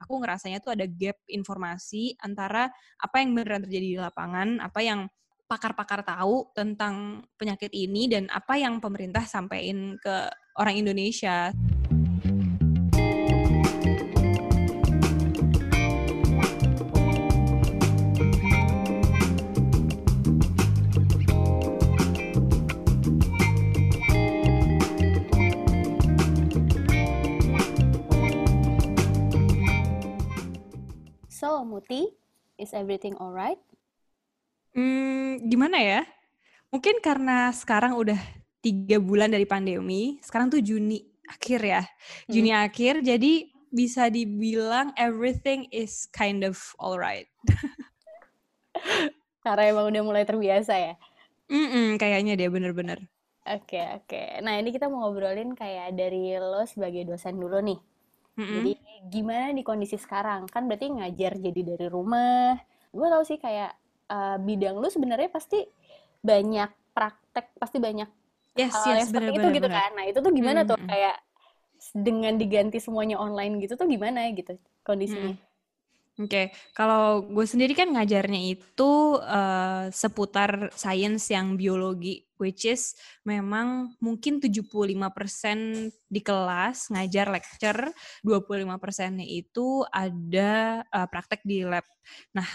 aku ngerasanya tuh ada gap informasi antara apa yang beneran terjadi di lapangan, apa yang pakar-pakar tahu tentang penyakit ini dan apa yang pemerintah sampaikan ke orang Indonesia. Muti, is everything alright? Hmm, gimana ya? Mungkin karena sekarang udah tiga bulan dari pandemi, sekarang tuh Juni akhir ya, hmm. Juni akhir, jadi bisa dibilang everything is kind of alright. karena emang udah mulai terbiasa ya? Mm-mm, kayaknya dia bener-bener. Oke, okay, oke. Okay. Nah, ini kita mau ngobrolin kayak dari lo sebagai dosen dulu nih. Mm-hmm. Jadi gimana di kondisi sekarang? Kan berarti ngajar jadi dari rumah. Gue tau sih kayak uh, bidang lu sebenarnya pasti banyak praktek, pasti banyak yes, hal yes, yang seperti bener, itu bener, gitu kan. Nah itu tuh gimana mm-hmm. tuh kayak dengan diganti semuanya online gitu tuh gimana gitu kondisinya? Mm. Oke, okay. kalau gue sendiri kan ngajarnya itu uh, seputar sains yang biologi, which is memang mungkin 75% di kelas ngajar lecture, 25%-nya itu ada uh, praktek di lab. Nah,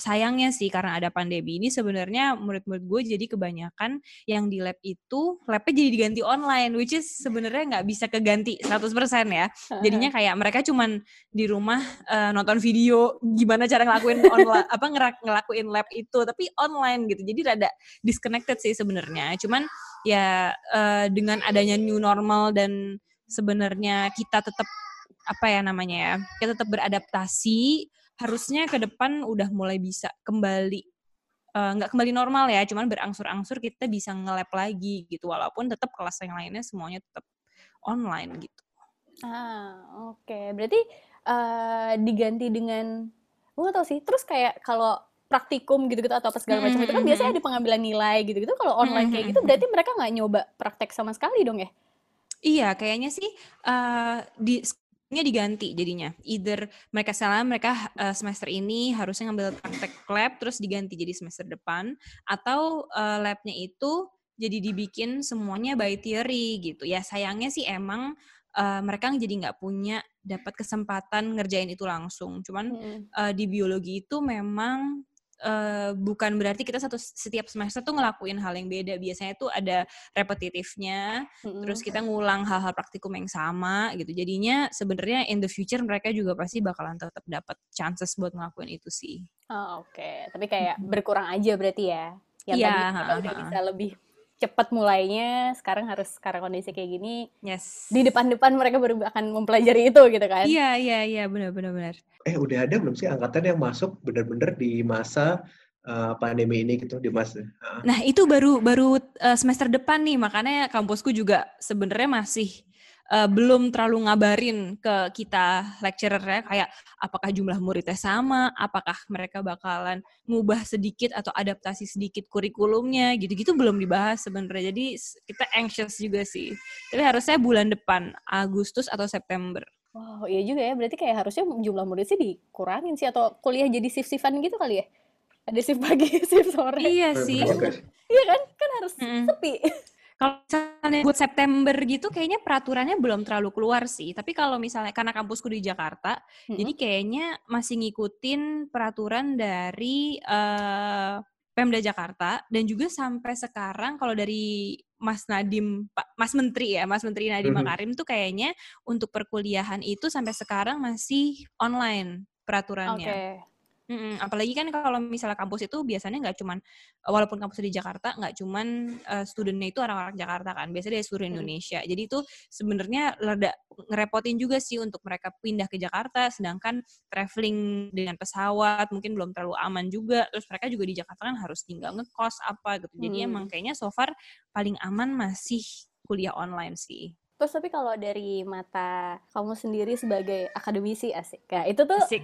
sayangnya sih karena ada pandemi ini sebenarnya murid-murid gue jadi kebanyakan yang di lab itu labnya jadi diganti online which is sebenarnya nggak bisa keganti 100% ya. Jadinya kayak mereka cuman di rumah uh, nonton video gimana cara ngelakuin online apa ngelakuin lab itu tapi online gitu. Jadi rada disconnected sih sebenarnya. Cuman ya uh, dengan adanya new normal dan sebenarnya kita tetap apa ya namanya ya kita tetap beradaptasi harusnya ke depan udah mulai bisa kembali eh, nggak uh, kembali normal ya, cuman berangsur-angsur kita bisa nge-lab lagi gitu, walaupun tetap kelas yang lainnya semuanya tetap online gitu. Ah, oke. Okay. Berarti uh, diganti dengan gue gak tau sih. Terus kayak kalau praktikum gitu-gitu atau apa segala macam mm -hmm. itu kan biasanya ada pengambilan nilai gitu-gitu. Kalau online mm -hmm. kayak gitu berarti mereka nggak nyoba praktek sama sekali dong ya? Iya, kayaknya sih uh, di diganti jadinya. Either mereka salah mereka uh, semester ini harusnya ngambil praktek lab terus diganti jadi semester depan atau uh, labnya itu jadi dibikin semuanya by theory gitu. Ya sayangnya sih emang uh, mereka jadi nggak punya dapat kesempatan ngerjain itu langsung. Cuman hmm. uh, di biologi itu memang uh, bukan berarti kita satu setiap semester tuh ngelakuin hal yang beda. Biasanya tuh ada repetitifnya, mm-hmm. terus kita ngulang hal-hal praktikum yang sama gitu. Jadinya sebenarnya in the future mereka juga pasti bakalan tetap dapat chances buat ngelakuin itu sih. Oh, oke. Okay. Tapi kayak berkurang aja berarti ya. Yang yeah, tadi kita udah bisa lebih cepat mulainya sekarang harus sekarang kondisi kayak gini yes. di depan-depan mereka baru akan mempelajari itu gitu kan? Iya iya iya benar benar benar. Eh udah ada belum sih angkatan yang masuk benar-benar di masa uh, pandemi ini gitu di masa uh. nah itu baru baru uh, semester depan nih makanya kampusku juga sebenarnya masih uh, belum terlalu ngabarin ke kita lecturer ya kayak apakah jumlah muridnya sama, apakah mereka bakalan ngubah sedikit atau adaptasi sedikit kurikulumnya gitu-gitu belum dibahas sebenarnya. Jadi kita anxious juga sih. Tapi harusnya bulan depan Agustus atau September. Wow, iya juga ya. Berarti kayak harusnya jumlah murid sih dikurangin sih atau kuliah jadi shift-shiftan gitu kali ya? Ada shift pagi, shift sore. Iya sih. Iya kan? Kan harus hmm. sepi. Kalau misalnya buat September gitu kayaknya peraturannya belum terlalu keluar sih. Tapi kalau misalnya karena kampusku di Jakarta, hmm jadi kayaknya masih ngikutin peraturan dari uh, Pemda Jakarta dan juga sampai sekarang kalau dari Mas Nadim, Mas Menteri ya, Mas Menteri Nadiem mm-hmm. Makarim tuh kayaknya untuk perkuliahan itu sampai sekarang masih online peraturannya. Okay. Mm-mm, apalagi kan kalau misalnya kampus itu biasanya nggak cuman walaupun kampus di Jakarta nggak cuman uh, studentnya itu orang-orang Jakarta kan biasanya dari seluruh Indonesia. Jadi itu sebenarnya rada ngerepotin juga sih untuk mereka pindah ke Jakarta sedangkan traveling dengan pesawat mungkin belum terlalu aman juga. Terus mereka juga di Jakarta kan harus tinggal ngekos apa gitu. Jadi hmm. emang kayaknya so far paling aman masih kuliah online sih Terus tapi kalau dari mata kamu sendiri sebagai akademisi asik, ya itu tuh asik.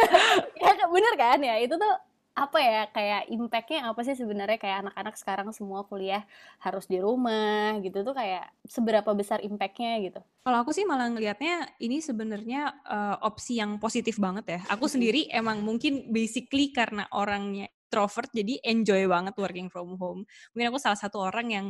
ya bener kan ya itu tuh apa ya kayak impactnya apa sih sebenarnya kayak anak-anak sekarang semua kuliah harus di rumah gitu tuh kayak seberapa besar impactnya gitu? Kalau aku sih malah ngelihatnya ini sebenarnya uh, opsi yang positif banget ya. Aku sendiri emang mungkin basically karena orangnya introvert jadi enjoy banget working from home. Mungkin aku salah satu orang yang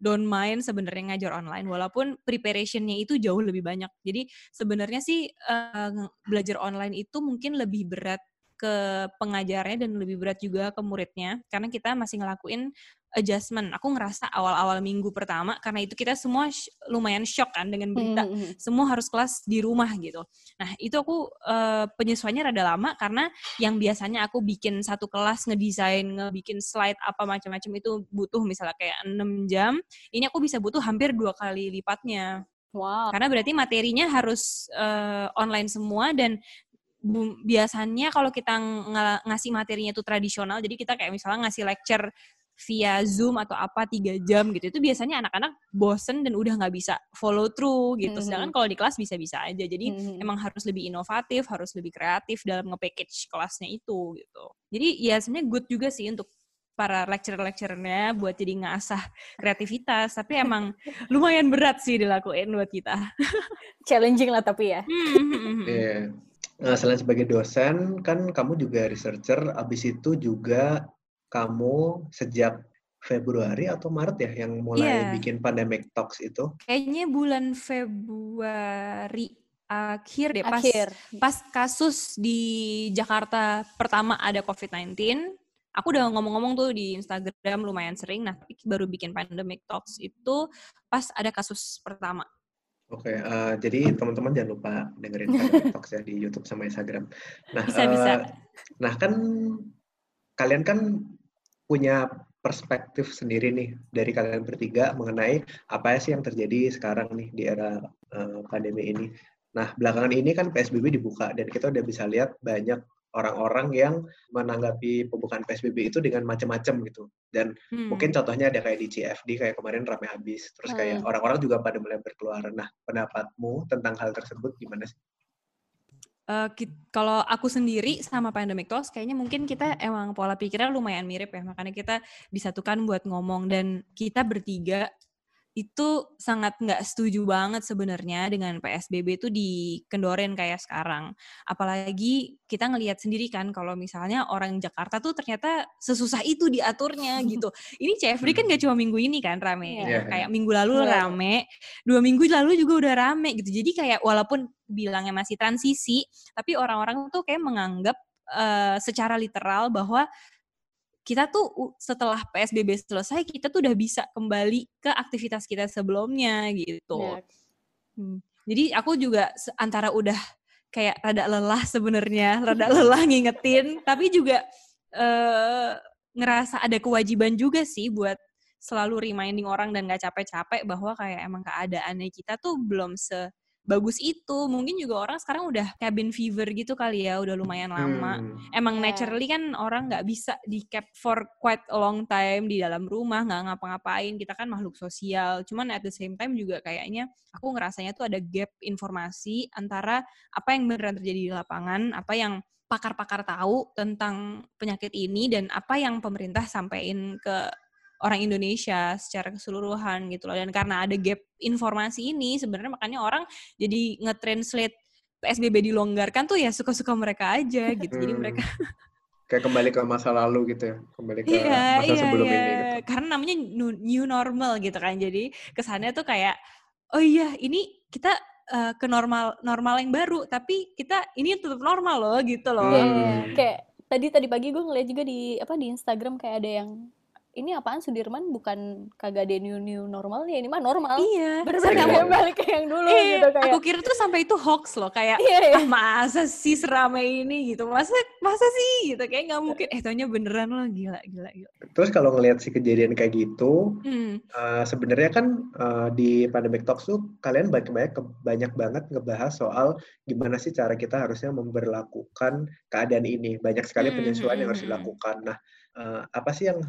don't mind sebenarnya ngajar online walaupun preparationnya itu jauh lebih banyak. Jadi sebenarnya sih uh, belajar online itu mungkin lebih berat ke pengajarnya dan lebih berat juga ke muridnya karena kita masih ngelakuin adjustment. Aku ngerasa awal-awal minggu pertama karena itu kita semua sh lumayan shock kan dengan berita mm -hmm. semua harus kelas di rumah gitu. Nah itu aku uh, penyesuaiannya rada lama karena yang biasanya aku bikin satu kelas ngedesain, ngebikin slide apa macam-macam itu butuh misalnya kayak 6 jam. Ini aku bisa butuh hampir dua kali lipatnya. Wow. Karena berarti materinya harus uh, online semua dan biasanya kalau kita ng ngasih materinya itu tradisional, jadi kita kayak misalnya ngasih lecture via Zoom atau apa tiga jam gitu itu biasanya anak-anak bosen dan udah nggak bisa follow through gitu. Mm-hmm. Sedangkan kalau di kelas bisa-bisa aja. Jadi mm-hmm. emang harus lebih inovatif, harus lebih kreatif dalam nge-package kelasnya itu gitu. Jadi ya sebenarnya good juga sih untuk para lecturer-lecturernya buat jadi ngasah kreativitas. Tapi emang lumayan berat sih dilakuin buat kita. Challenging lah tapi ya. Mm-hmm. Yeah. Nah, selain sebagai dosen, kan kamu juga researcher, abis itu juga kamu sejak Februari atau Maret ya yang mulai yeah. bikin Pandemic Talks itu? Kayaknya bulan Februari akhir deh, pas, akhir. pas kasus di Jakarta pertama ada COVID-19, aku udah ngomong-ngomong tuh di Instagram lumayan sering, nah baru bikin Pandemic Talks itu pas ada kasus pertama. Oke, uh, jadi teman-teman jangan lupa dengerin Talks ya di YouTube sama Instagram. Nah, bisa, uh, bisa. Nah kan kalian kan punya perspektif sendiri nih dari kalian bertiga mengenai apa sih yang terjadi sekarang nih di era uh, pandemi ini. Nah, belakangan ini kan PSBB dibuka dan kita udah bisa lihat banyak orang-orang yang menanggapi pembukaan PSBB itu dengan macam-macam gitu. Dan hmm. mungkin contohnya ada kayak di CFD kayak kemarin rame habis. Terus kayak hmm. orang-orang juga pada mulai berkeluaran. Nah, pendapatmu tentang hal tersebut gimana sih? Uh, kalau aku sendiri sama Pandemic Talks kayaknya mungkin kita emang pola pikirnya lumayan mirip ya makanya kita disatukan buat ngomong dan kita bertiga itu sangat nggak setuju banget sebenarnya dengan PSBB itu dikendorin kayak sekarang. Apalagi kita ngelihat sendiri kan kalau misalnya orang Jakarta tuh ternyata sesusah itu diaturnya gitu. Ini CFD kan gak cuma minggu ini kan rame. Yeah. Kayak minggu lalu yeah. rame, dua minggu lalu juga udah rame gitu. Jadi kayak walaupun bilangnya masih transisi, tapi orang-orang tuh kayak menganggap uh, secara literal bahwa kita tuh setelah PSBB selesai kita tuh udah bisa kembali ke aktivitas kita sebelumnya gitu. Yeah. Hmm. Jadi aku juga antara udah kayak rada lelah sebenarnya, rada lelah ngingetin, tapi juga uh, ngerasa ada kewajiban juga sih buat selalu reminding orang dan gak capek-capek bahwa kayak emang keadaannya kita tuh belum se bagus itu. Mungkin juga orang sekarang udah cabin fever gitu kali ya, udah lumayan lama. Hmm. Emang yeah. naturally kan orang nggak bisa di cap for quite a long time di dalam rumah, nggak ngapa-ngapain. Kita kan makhluk sosial. Cuman at the same time juga kayaknya aku ngerasanya tuh ada gap informasi antara apa yang beneran terjadi di lapangan, apa yang pakar-pakar tahu tentang penyakit ini dan apa yang pemerintah sampaikan ke orang Indonesia secara keseluruhan gitu loh dan karena ada gap informasi ini sebenarnya makanya orang jadi nge-translate PSBB dilonggarkan tuh ya suka-suka mereka aja gitu. Hmm. Jadi mereka kayak kembali ke masa lalu gitu ya, kembali ke iya, masa iya, sebelum iya. ini gitu. Karena namanya new normal gitu kan. Jadi kesannya tuh kayak oh iya ini kita uh, ke normal normal yang baru tapi kita ini tetap normal loh gitu loh. Iya, hmm. kayak tadi tadi pagi gue ngeliat juga di apa di Instagram kayak ada yang ini apaan Sudirman? Bukan kagak ada new new normal ya ini mah normal. Iya bener-bener kayak balik kayak yang dulu iya, gitu kayak aku kira tuh sampai itu hoax loh kayak iya, iya. ah masa sih seramai ini? Gitu. Masa masa sih? Gitu. Kayak nggak mungkin. Eh taunya beneran loh gila gila gila. Terus kalau ngelihat si kejadian kayak gitu hmm. uh, sebenarnya kan uh, di pandemic talks tuh kalian banyak banyak banyak banget ngebahas soal gimana sih cara kita harusnya memperlakukan keadaan ini. Banyak sekali hmm, penyesuaian hmm. yang harus hmm, hmm. dilakukan. Nah uh, apa sih yang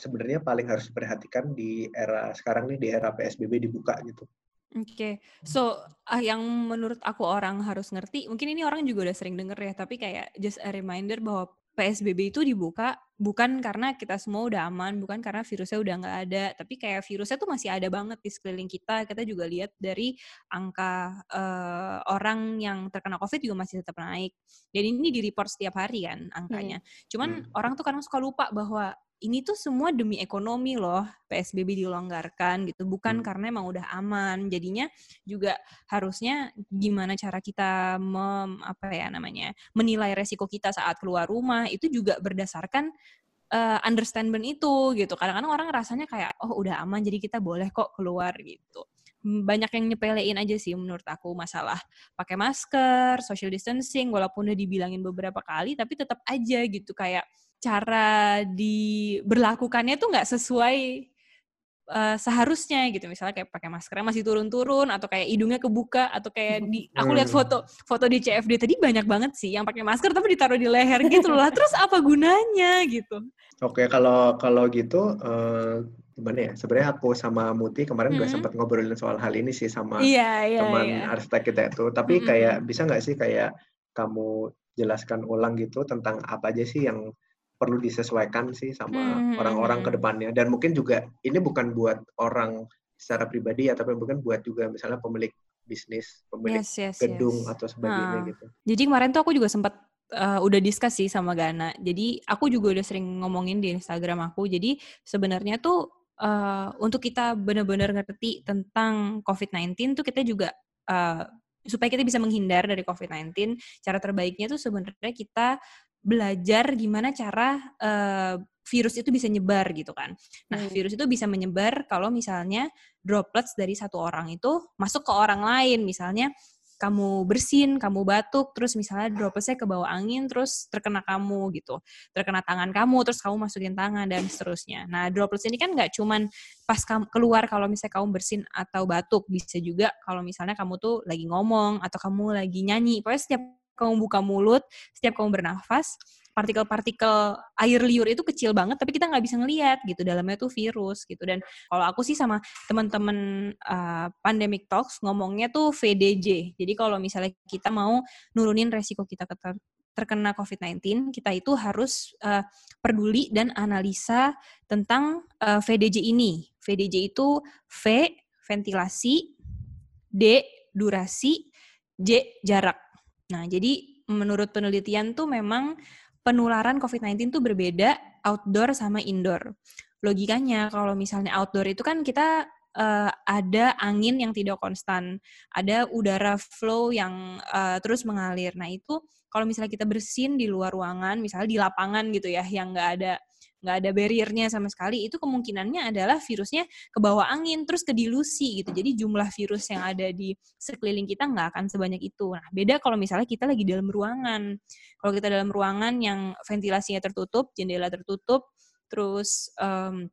sebenarnya paling harus diperhatikan di era sekarang nih di era PSBB dibuka gitu. Oke, okay. so uh, yang menurut aku orang harus ngerti, mungkin ini orang juga udah sering denger ya, tapi kayak just a reminder bahwa PSBB itu dibuka bukan karena kita semua udah aman, bukan karena virusnya udah nggak ada, tapi kayak virusnya tuh masih ada banget di sekeliling kita. Kita juga lihat dari angka uh, orang yang terkena COVID juga masih tetap naik. Dan ini di report setiap hari kan angkanya. Hmm. Cuman hmm. orang tuh kadang suka lupa bahwa ini tuh semua demi ekonomi loh PSBB dilonggarkan gitu. Bukan hmm. karena emang udah aman. Jadinya juga harusnya gimana cara kita mem, apa ya namanya menilai resiko kita saat keluar rumah itu juga berdasarkan uh, understandment itu gitu. Kadang-kadang orang rasanya kayak oh udah aman jadi kita boleh kok keluar gitu. Banyak yang nyepelein aja sih menurut aku masalah pakai masker, social distancing walaupun udah dibilangin beberapa kali tapi tetap aja gitu kayak cara diberlakukannya tuh nggak sesuai uh, seharusnya gitu misalnya kayak pakai maskernya masih turun-turun atau kayak hidungnya kebuka atau kayak di aku lihat foto foto di CFD tadi banyak banget sih yang pakai masker tapi ditaruh di leher gitu lah terus apa gunanya gitu oke kalau kalau gitu uh, gimana ya sebenarnya aku sama Muti kemarin mm -hmm. sempat ngobrolin soal hal ini sih sama yeah, yeah, teman yeah. arsitek kita itu tapi mm -hmm. kayak bisa nggak sih kayak kamu jelaskan ulang gitu tentang apa aja sih yang perlu disesuaikan sih sama hmm, hmm, orang-orang hmm. ke depannya dan mungkin juga ini bukan buat orang secara pribadi ya tapi mungkin buat juga misalnya pemilik bisnis, pemilik yes, yes, gedung yes. atau sebagainya nah. gitu. Jadi kemarin tuh aku juga sempat uh, udah diskus sih sama Gana. Jadi aku juga udah sering ngomongin di Instagram aku. Jadi sebenarnya tuh uh, untuk kita benar-benar ngerti tentang COVID-19 tuh kita juga uh, supaya kita bisa menghindar dari COVID-19, cara terbaiknya tuh sebenarnya kita belajar gimana cara uh, virus itu bisa nyebar gitu kan. Nah, hmm. virus itu bisa menyebar kalau misalnya droplets dari satu orang itu masuk ke orang lain. Misalnya kamu bersin, kamu batuk, terus misalnya dropletsnya ke bawah angin, terus terkena kamu gitu, terkena tangan kamu, terus kamu masukin tangan dan seterusnya. Nah, droplets ini kan nggak cuman pas kamu keluar kalau misalnya kamu bersin atau batuk, bisa juga kalau misalnya kamu tuh lagi ngomong atau kamu lagi nyanyi. Pokoknya setiap kamu buka mulut, setiap kamu bernafas, partikel-partikel air liur itu kecil banget, tapi kita nggak bisa ngelihat gitu dalamnya tuh virus gitu. Dan kalau aku sih sama teman-teman uh, pandemic talks ngomongnya tuh VDJ. Jadi kalau misalnya kita mau nurunin resiko kita ter terkena COVID-19, kita itu harus uh, peduli dan analisa tentang uh, VDJ ini. VDJ itu V ventilasi, D durasi, J jarak. Nah, jadi menurut penelitian tuh memang penularan COVID-19 tuh berbeda outdoor sama indoor. Logikanya kalau misalnya outdoor itu kan kita uh, ada angin yang tidak konstan, ada udara flow yang uh, terus mengalir. Nah itu kalau misalnya kita bersin di luar ruangan, misalnya di lapangan gitu ya, yang nggak ada nggak ada barriernya sama sekali, itu kemungkinannya adalah virusnya ke bawah angin, terus ke dilusi gitu. Jadi jumlah virus yang ada di sekeliling kita nggak akan sebanyak itu. Nah, beda kalau misalnya kita lagi dalam ruangan. Kalau kita dalam ruangan yang ventilasinya tertutup, jendela tertutup, terus um,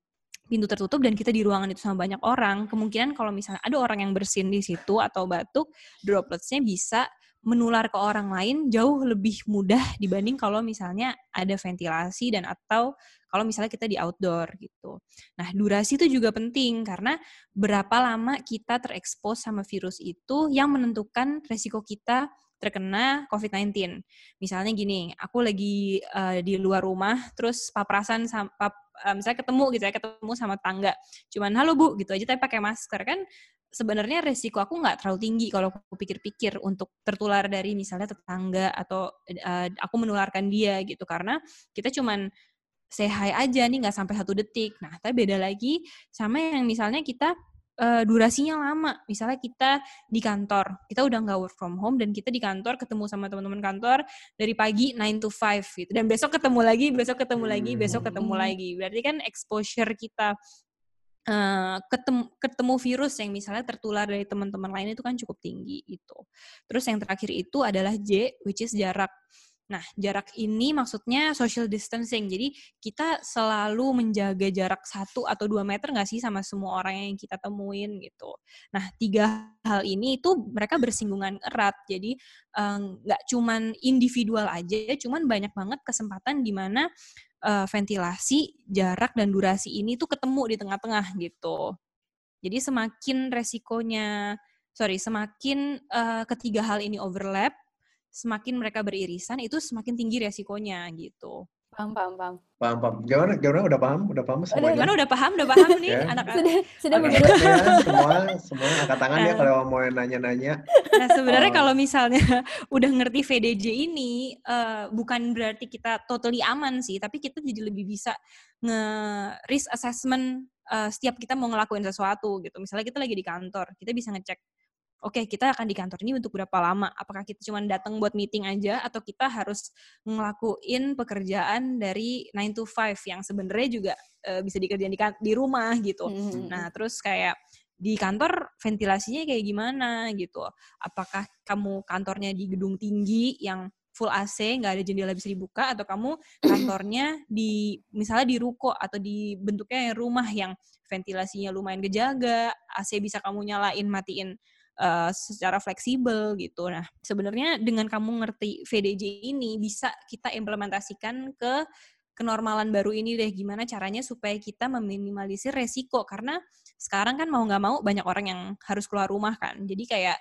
pintu tertutup dan kita di ruangan itu sama banyak orang, kemungkinan kalau misalnya ada orang yang bersin di situ atau batuk, dropletsnya bisa menular ke orang lain jauh lebih mudah dibanding kalau misalnya ada ventilasi dan atau kalau misalnya kita di outdoor gitu. Nah, durasi itu juga penting karena berapa lama kita terekspos sama virus itu yang menentukan resiko kita terkena COVID-19. Misalnya gini, aku lagi uh, di luar rumah, terus papasan sama, pap, uh, misalnya ketemu gitu ya, ketemu sama tangga. Cuman, halo bu, gitu aja, tapi pakai masker. Kan sebenarnya resiko aku nggak terlalu tinggi kalau aku pikir-pikir untuk tertular dari misalnya tetangga atau uh, aku menularkan dia gitu karena kita cuman hi aja nih nggak sampai satu detik. Nah, tapi beda lagi sama yang misalnya kita uh, durasinya lama. Misalnya kita di kantor, kita udah nggak work from home dan kita di kantor ketemu sama teman-teman kantor dari pagi 9 to 5 gitu. Dan besok ketemu lagi, besok ketemu lagi, besok ketemu hmm. lagi. Berarti kan exposure kita uh, ketemu, ketemu virus yang misalnya tertular dari teman-teman lain itu kan cukup tinggi itu. Terus yang terakhir itu adalah J, which is jarak. Nah, jarak ini maksudnya social distancing. Jadi kita selalu menjaga jarak satu atau dua meter nggak sih sama semua orang yang kita temuin gitu. Nah, tiga hal ini itu mereka bersinggungan erat. Jadi nggak um, cuman individual aja, cuman banyak banget kesempatan di mana uh, ventilasi, jarak dan durasi ini tuh ketemu di tengah-tengah gitu. Jadi semakin resikonya, sorry, semakin uh, ketiga hal ini overlap, semakin mereka beririsan itu semakin tinggi resikonya gitu. Paham, paham, paham. Paham, paham. Gimana, gimana udah paham? Udah paham semuanya? Gimana udah paham? Udah paham nih ya. anak Sudah, sudah Anak ya, semua, semua angkat tangan ya kalau mau nanya-nanya. Nah sebenarnya Oh. kalau misalnya udah ngerti VDJ ini eh, bukan berarti kita totally aman sih, tapi kita jadi lebih bisa nge risk assessment eh, setiap kita mau ngelakuin sesuatu gitu. Misalnya kita lagi di kantor, kita bisa ngecek, oke kita akan di kantor ini untuk berapa lama? Apakah kita cuma datang buat meeting aja atau kita harus ngelakuin pekerjaan dari 9 to 5 yang sebenarnya juga eh, bisa dikerjain di, kan- di rumah gitu. Mhm. Nah, terus kayak di kantor ventilasinya kayak gimana gitu. Apakah kamu kantornya di gedung tinggi yang full AC, nggak ada jendela bisa dibuka, atau kamu kantornya di misalnya di ruko atau di bentuknya rumah yang ventilasinya lumayan kejaga, AC bisa kamu nyalain, matiin eh, secara fleksibel gitu. Nah, sebenarnya dengan kamu ngerti VDJ ini bisa kita implementasikan ke kenormalan baru ini deh gimana caranya supaya kita meminimalisir resiko karena sekarang kan mau nggak mau banyak orang yang harus keluar rumah kan jadi kayak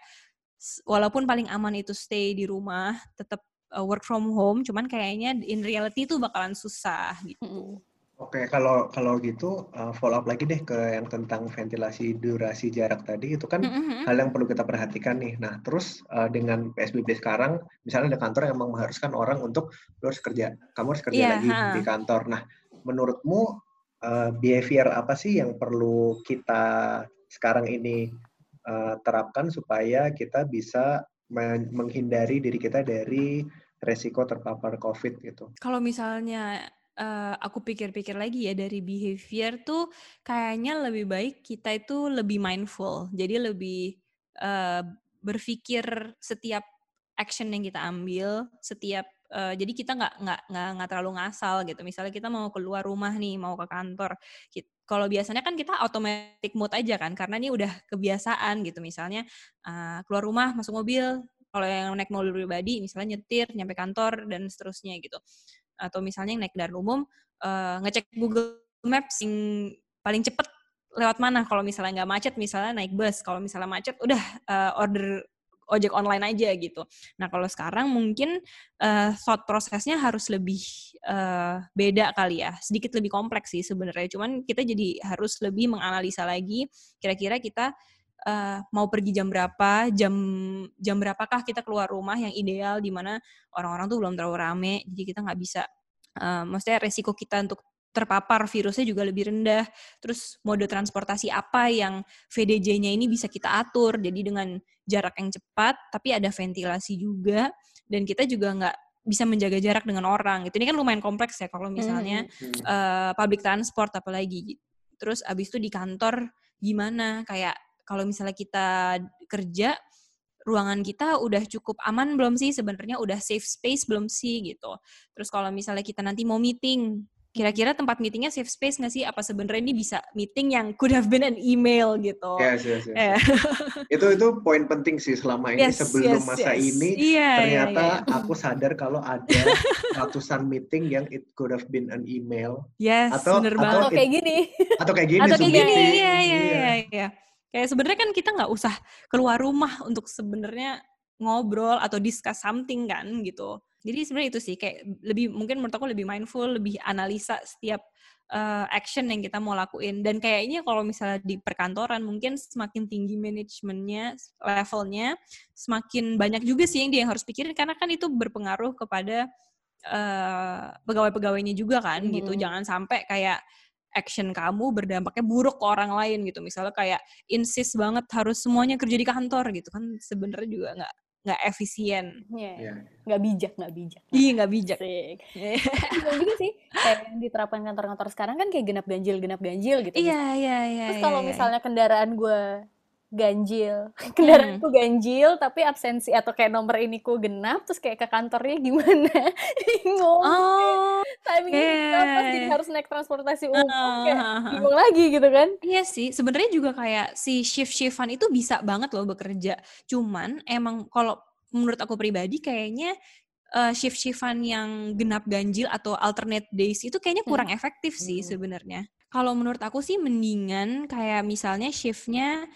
walaupun paling aman itu stay di rumah tetap uh, work from home cuman kayaknya in reality itu bakalan susah gitu Mhm. Oke, kalau kalau gitu uh, follow up lagi deh ke yang tentang ventilasi durasi jarak tadi itu kan Mm-mm. hal yang perlu kita perhatikan nih. Nah, terus uh, dengan PSBB sekarang, misalnya ada kantor yang memang mengharuskan orang untuk harus kerja, kamu harus kerja Iya, lagi ha. di kantor. Nah, menurutmu uh, behavior apa sih yang perlu kita sekarang ini uh, terapkan supaya kita bisa men- menghindari diri kita dari resiko terpapar COVID gitu? kalau misalnya eh, aku pikir-pikir lagi ya dari behavior tuh kayaknya lebih baik kita itu lebih mindful. Jadi lebih eh, berpikir setiap action yang kita ambil, setiap eh, jadi kita nggak nggak nggak terlalu ngasal gitu. Misalnya kita mau keluar rumah nih, mau ke kantor. Kalau biasanya kan kita automatic mode aja kan, karena ini udah kebiasaan gitu. Misalnya eh, keluar rumah, masuk mobil, kalau yang naik mobil pribadi misalnya nyetir nyampe kantor dan seterusnya gitu atau misalnya yang naik kendaraan umum eh, ngecek Google Maps yang paling cepet lewat mana. Kalau misalnya nggak macet misalnya naik bus. Kalau misalnya macet udah eh, order ojek online aja gitu. Nah kalau sekarang mungkin eh, thought prosesnya harus lebih eh, beda kali ya. Sedikit lebih kompleks sih sebenarnya. Cuman kita jadi harus lebih menganalisa lagi kira-kira kita eh, mau pergi jam berapa, jam jam berapakah kita keluar rumah yang ideal di mana orang-orang tuh belum terlalu rame, jadi kita nggak bisa, eh, maksudnya resiko kita untuk terpapar virusnya juga lebih rendah. Terus mode transportasi apa yang VDJ-nya ini bisa kita atur, jadi dengan jarak yang cepat, tapi ada ventilasi juga, dan kita juga nggak bisa menjaga jarak dengan orang. Gitu. Ini kan lumayan kompleks ya kalau misalnya Hmm. eh, public transport apalagi. Terus abis itu di kantor gimana? Kayak kalau misalnya kita kerja, ruangan kita udah cukup aman belum sih? Sebenarnya udah safe space belum sih gitu. Terus kalau misalnya kita nanti mau meeting, kira-kira tempat meetingnya safe space nggak sih? Apa sebenarnya ini bisa meeting yang could have been an email gitu? Yes, yes, yes. Eh, itu itu poin penting sih selama ini yes, sebelum yes, masa yes. ini Iya, iya, ternyata iya. aku sadar kalau ada ratusan meeting yang it could have been an email Yes, Atau- bener atau banget. Atau kayak gini. atau kayak gini atau kayak gini meeting. iya iya Iya. Kayak sebenarnya kan kita nggak usah keluar rumah untuk sebenarnya ngobrol atau discuss something kan gitu. Jadi sebenarnya itu sih kayak lebih mungkin menurut aku lebih mindful lebih analisa setiap uh, action yang kita mau lakuin. Dan kayaknya kalau misalnya di perkantoran mungkin semakin tinggi manajemennya levelnya semakin banyak juga sih yang dia yang harus pikirin. Karena kan itu berpengaruh kepada uh, pegawai-pegawainya juga kan gitu. Mhm. jangan sampai kayak action kamu berdampaknya buruk ke orang lain gitu misalnya kayak insist banget harus semuanya kerja di kantor gitu kan sebenarnya juga nggak nggak efisien Iya. Iya. Nggak bijak, nggak bijak. iya nggak bijak. Bisa juga sih kayak yang diterapkan kantor-kantor sekarang kan kayak genap ganjil genap ganjil gitu iya iya iya terus iya, kalau iya. misalnya kendaraan gue ganjil kendaraanku ganjil tapi absensi atau kayak nomor ini ku genap terus kayak ke kantornya gimana bingung oh timingnya iya. yeah. pas jadi harus naik transportasi umum kayak ah. bingung lagi gitu kan Iya sih, sebenarnya juga kayak si shift-shiftan itu bisa banget loh bekerja. Cuman emang kalau menurut aku pribadi kayaknya eh, shift-shiftan yang genap ganjil atau alternate days itu kayaknya Hmm. kurang efektif sih Hmm. sebenarnya. Kalau menurut aku sih mendingan kayak misalnya shiftnya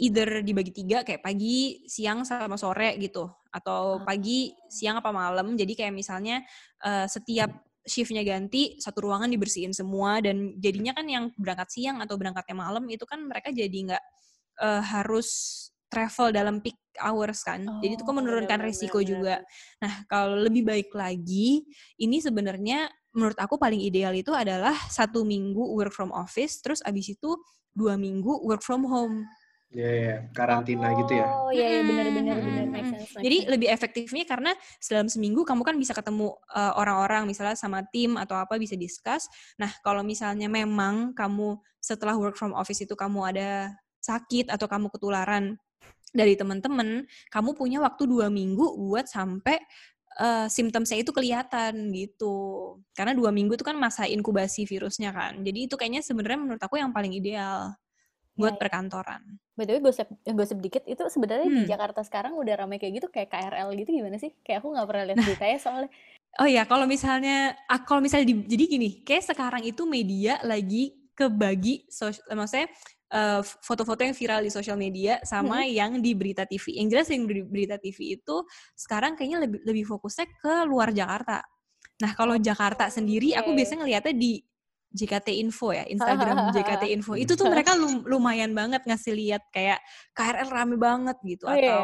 either dibagi tiga kayak pagi, siang sama sore gitu. atau pagi, siang apa malam. Jadi kayak misalnya uh, setiap shiftnya ganti, satu ruangan dibersihin semua dan jadinya kan yang berangkat siang atau berangkatnya malam itu kan mereka jadi nggak uh, harus travel dalam peak hours kan. Oh, Jadi itu kan menurunkan bener, risiko bener, juga. Nah, kalau lebih baik lagi, ini sebenarnya menurut aku paling ideal itu adalah satu minggu work from office, terus abis itu dua minggu work from home. Iya, yeah, yeah. karantina oh, gitu ya. Oh, iya, yeah, benar-benar benar. Jadi lebih efektifnya karena dalam seminggu kamu kan bisa ketemu uh, orang-orang, misalnya sama tim atau apa bisa discuss. Nah, kalau misalnya memang kamu setelah work from office itu kamu ada sakit atau kamu ketularan dari teman-teman, kamu punya waktu dua minggu buat sampai uh, simptomnya itu kelihatan gitu. Karena dua minggu itu kan masa inkubasi virusnya kan. Jadi itu kayaknya sebenarnya menurut aku yang paling ideal buat ya, ya. perkantoran. Betul, gosip gosip dikit itu sebenarnya hmm. di Jakarta sekarang udah ramai kayak gitu kayak KRL gitu gimana sih? Kayak aku nggak pernah lihat beritanya soalnya. Oh ya, kalau misalnya kalau misalnya di, jadi gini, kayak sekarang itu media lagi kebagi sosial, maksudnya uh, foto-foto yang viral di sosial media sama hmm. yang di berita TV. Yang jelas yang di berita TV itu sekarang kayaknya lebih lebih fokusnya ke luar Jakarta. Nah, kalau Jakarta sendiri aku biasanya ngeliatnya di JKT Info ya, Instagram JKT Info. Itu tuh mereka lumayan banget ngasih lihat kayak KRL rame banget gitu oh, iya. atau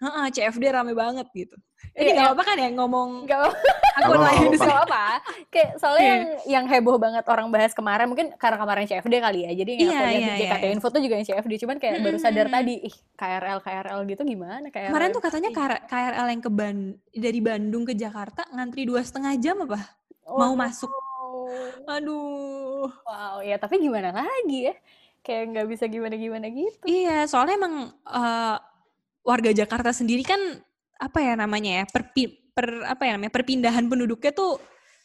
Heeh, CFD rame banget gitu. Ini iya, gak apa kan ya ngomong gak aku lain gak apa Kayak soalnya yang yang heboh banget orang bahas kemarin mungkin karena kemarin CFD kali ya. Jadi yang iya, aku lihat iya, di JKT iya. Info tuh juga yang CFD. Cuman kayak baru sadar tadi, ih KRL KRL gitu gimana KRL. Kemarin tuh katanya KRL yang ke Ban dari Bandung ke Jakarta ngantri dua setengah jam apa? Oh, Mau masuk Aduh. Wow, ya tapi gimana lagi ya? Kayak nggak bisa gimana-gimana gitu. Iya, soalnya emang uh, warga Jakarta sendiri kan apa ya namanya ya perpi, per apa ya namanya perpindahan penduduknya tuh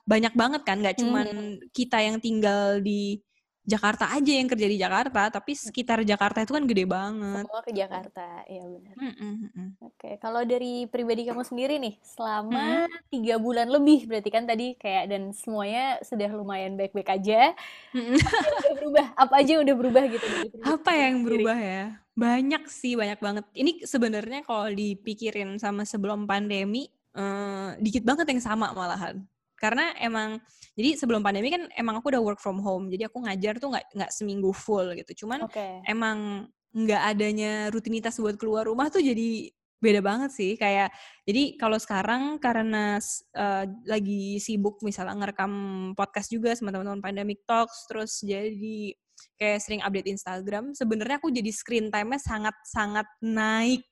banyak banget kan, nggak cuman hmm. kita yang tinggal di Jakarta aja yang kerja di Jakarta, tapi sekitar Jakarta itu kan gede banget. Semua ke Jakarta, iya benar. Mm -mm. Oke, kalau dari pribadi kamu sendiri nih, selama tiga mm. bulan lebih berarti kan tadi kayak dan semuanya sudah lumayan baik-baik aja. Mm. Udah berubah? Apa aja yang udah berubah gitu? Apa yang berubah ya? Banyak sih, banyak banget. Ini sebenarnya kalau dipikirin sama sebelum pandemi, eh, dikit banget yang sama malahan karena emang jadi sebelum pandemi kan emang aku udah work from home jadi aku ngajar tuh nggak nggak seminggu full gitu cuman okay. emang nggak adanya rutinitas buat keluar rumah tuh jadi beda banget sih kayak jadi kalau sekarang karena uh, lagi sibuk misalnya ngerekam podcast juga sama teman-teman pandemic talks terus jadi kayak sering update Instagram, sebenarnya aku jadi screen time-nya sangat-sangat naik.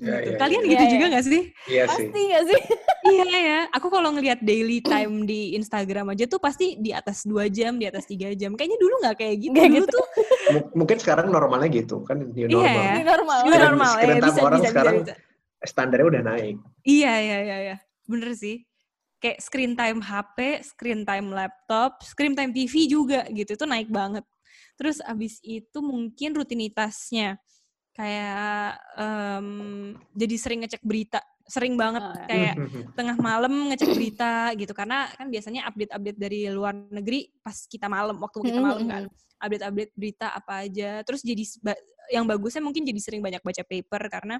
Ya, gitu. ya, Kalian ya. gitu ya, juga ya. gak sih? Iya sih. Pasti gak sih? iya ya. Aku kalau ngelihat daily time di Instagram aja tuh pasti di atas dua jam, di atas tiga jam. Kayaknya dulu gak kayak gitu. Gak dulu gitu. tuh. M mungkin sekarang normalnya gitu kan new normal. Iya, new normal. New normal. Screen ya, time bisa, orang bisa, sekarang bisa, bisa. standarnya udah naik. Iya, iya, iya, iya. Bener sih kayak screen time HP, screen time laptop, screen time TV juga gitu. Itu naik banget. Terus abis itu mungkin rutinitasnya. Kayak um, jadi sering ngecek berita sering banget oh, ya. kayak tengah malam ngecek berita gitu. Karena kan biasanya update-update dari luar negeri pas kita malam waktu kita malam kan. Update-update berita apa aja. Terus jadi yang bagusnya mungkin jadi sering banyak baca paper karena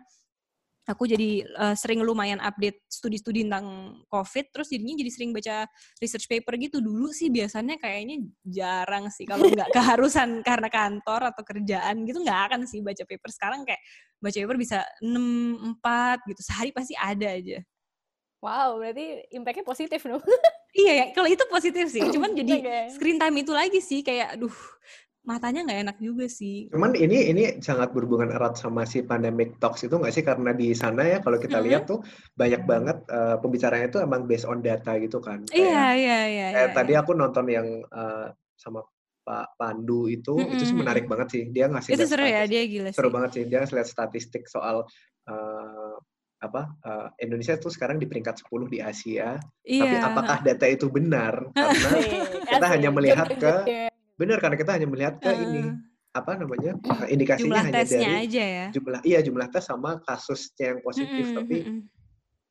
aku jadi uh, sering lumayan update studi-studi tentang COVID, terus jadinya jadi sering baca research paper gitu. Dulu sih biasanya kayaknya jarang sih, kalau nggak keharusan karena kantor atau kerjaan gitu nggak akan sih baca paper. Sekarang kayak baca paper bisa 6, 4 gitu, sehari pasti ada aja. Wow, berarti impact-nya positif dong. iya ya, kalau itu positif sih. Cuman jadi okay. screen time itu lagi sih kayak aduh matanya nggak enak juga sih. Cuman ini ini sangat berhubungan erat sama si pandemic talks itu nggak sih karena di sana ya kalau kita mm -hmm. lihat tuh banyak banget uh, pembicaranya itu emang based on data gitu kan. Iya iya iya. Kayak iya, tadi iya. aku nonton yang uh, sama Pak Pandu itu mm -hmm. itu sih menarik banget sih. Dia ngasih Itu seru ya, dia gila sih. Seru banget sih. Dia lihat statistik soal uh, apa uh, Indonesia tuh sekarang di peringkat 10 di Asia. Iya. Tapi apakah data itu benar? Karena kita hanya melihat ke Benar karena kita hanya melihat ke uh, ini apa namanya indikasinya hanya dari aja ya. jumlah iya jumlah tes sama kasusnya yang positif mm -hmm. tapi mm -hmm.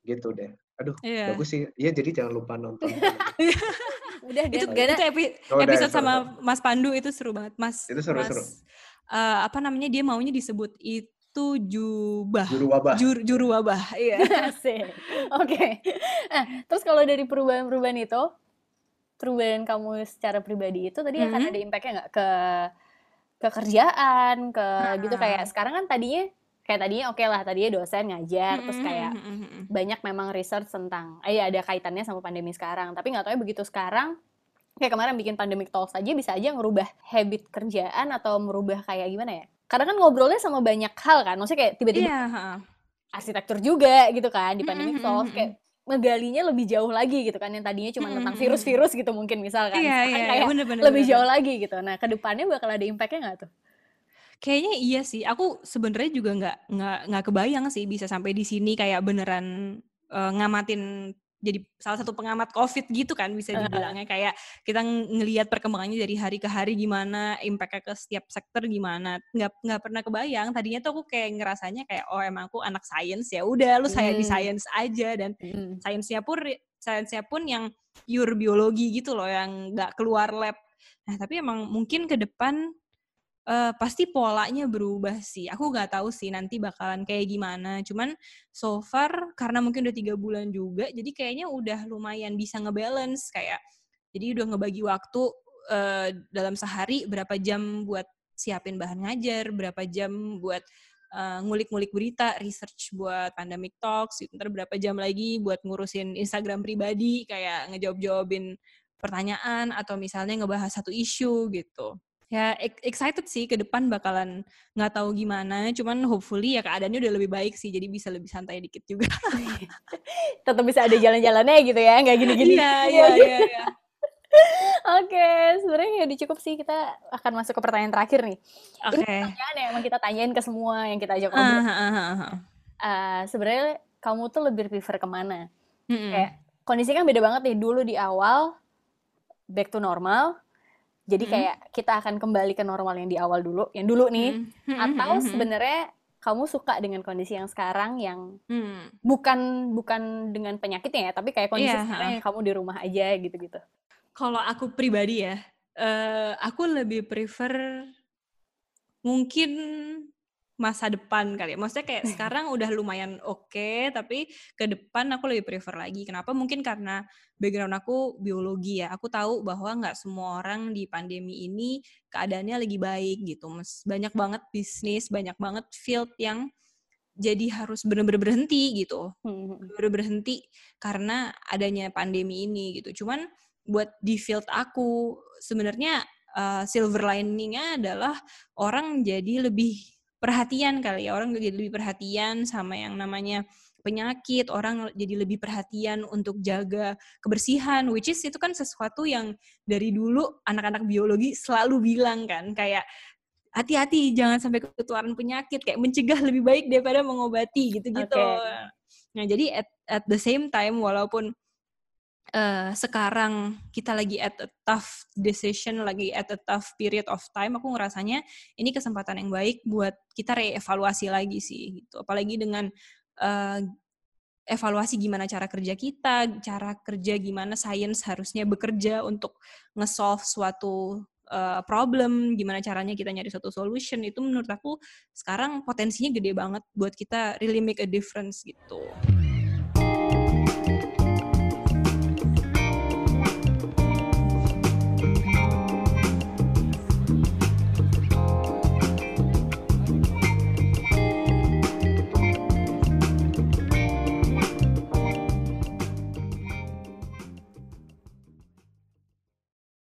gitu deh. Aduh yeah. bagus sih. Iya jadi jangan lupa nonton. udah itu gak itu epi oh, episode sama seru. Mas Pandu itu seru banget Mas. Itu seru Mas, seru. Uh, apa namanya dia maunya disebut itu satu jubah. Juru wabah. Jur, juru wabah, iya. Oke. Okay. Nah, terus kalau dari perubahan-perubahan itu, perubahan kamu secara pribadi itu tadi mm -hmm. akan ada impact-nya nggak ke ke kerjaan, ke nah. gitu kayak sekarang kan tadinya kayak tadinya oke okay lah tadinya dosen ngajar mm -hmm. terus kayak banyak memang research tentang eh ya ada kaitannya sama pandemi sekarang tapi nggak tahu ya begitu sekarang kayak kemarin bikin pandemic talks aja bisa aja ngerubah habit kerjaan atau merubah kayak gimana ya karena kan ngobrolnya sama banyak hal kan maksudnya kayak tiba-tiba yeah. arsitektur juga gitu kan di pandemic talks kayak ngegalinya lebih jauh lagi gitu kan yang tadinya cuma tentang virus-virus gitu mungkin misalkan iya, iya, kayak bener, bener, lebih bener. jauh lagi gitu nah ke depannya bakal ada impactnya nggak tuh Kayaknya iya sih. Aku sebenarnya juga nggak nggak nggak kebayang sih bisa sampai di sini kayak beneran uh, ngamatin jadi salah satu pengamat COVID gitu kan bisa dibilangnya. Kayak kita ngelihat perkembangannya dari hari ke hari gimana impactnya ke setiap sektor gimana. Nggak nggak pernah kebayang. Tadinya tuh aku kayak ngerasanya kayak oh emang aku anak sains ya udah lu saya di hmm. sains aja. Dan hmm. sainsnya pun sainsnya pun yang pure biologi gitu loh yang nggak keluar lab. Nah tapi emang mungkin ke depan uh, pasti polanya berubah sih. Aku nggak tahu sih nanti bakalan kayak gimana. Cuman so far karena mungkin udah tiga bulan juga, jadi kayaknya udah lumayan bisa ngebalance kayak. Jadi udah ngebagi waktu uh, dalam sehari berapa jam buat siapin bahan ngajar, berapa jam buat uh, ngulik-ngulik berita, research buat pandemic talks, gitu. ntar berapa jam lagi buat ngurusin Instagram pribadi, kayak ngejawab-jawabin pertanyaan atau misalnya ngebahas satu isu gitu ya excited sih ke depan bakalan nggak tahu gimana cuman hopefully ya keadaannya udah lebih baik sih jadi bisa lebih santai dikit juga tetap bisa ada jalan-jalannya gitu ya nggak gini-gini iya iya iya, iya. Oke, sebenarnya ya udah cukup sih kita akan masuk ke pertanyaan terakhir nih. Oke. Okay. Ini pertanyaan yang emang kita tanyain ke semua yang kita ajak ngobrol. Uh, uh, uh, uh. uh, sebenarnya kamu tuh lebih prefer ke mana? Mm -hmm. Kayak kondisi kan beda banget nih dulu di awal back to normal, jadi hmm. kayak kita akan kembali ke normal yang di awal dulu, yang dulu nih. Hmm. Atau sebenarnya kamu suka dengan kondisi yang sekarang yang hmm. bukan bukan dengan penyakitnya ya, tapi kayak kondisi yeah, sekarang yang kamu di rumah aja gitu-gitu. Kalau aku pribadi ya, uh, aku lebih prefer mungkin masa depan kali ya. Maksudnya kayak sekarang udah lumayan oke, okay, tapi ke depan aku lebih prefer lagi. Kenapa? Mungkin karena background aku biologi ya. Aku tahu bahwa nggak semua orang di pandemi ini keadaannya lagi baik gitu. Mas banyak banget bisnis, banyak banget field yang jadi harus benar-benar berhenti gitu. Hmm. Benar-benar berhenti karena adanya pandemi ini gitu. Cuman buat di field aku sebenarnya uh, silver liningnya adalah orang jadi lebih perhatian kali ya orang jadi lebih perhatian sama yang namanya penyakit orang jadi lebih perhatian untuk jaga kebersihan which is itu kan sesuatu yang dari dulu anak-anak biologi selalu bilang kan kayak hati-hati jangan sampai ketularan penyakit kayak mencegah lebih baik daripada mengobati gitu-gitu. Okay. Nah, jadi at, at the same time walaupun uh, sekarang kita lagi at a tough decision, lagi at a tough period of time, aku ngerasanya ini kesempatan yang baik buat kita reevaluasi lagi sih, gitu. Apalagi dengan uh, evaluasi gimana cara kerja kita, cara kerja gimana sains harusnya bekerja untuk nge-solve suatu uh, problem, gimana caranya kita nyari suatu solution, itu menurut aku sekarang potensinya gede banget buat kita really make a difference gitu.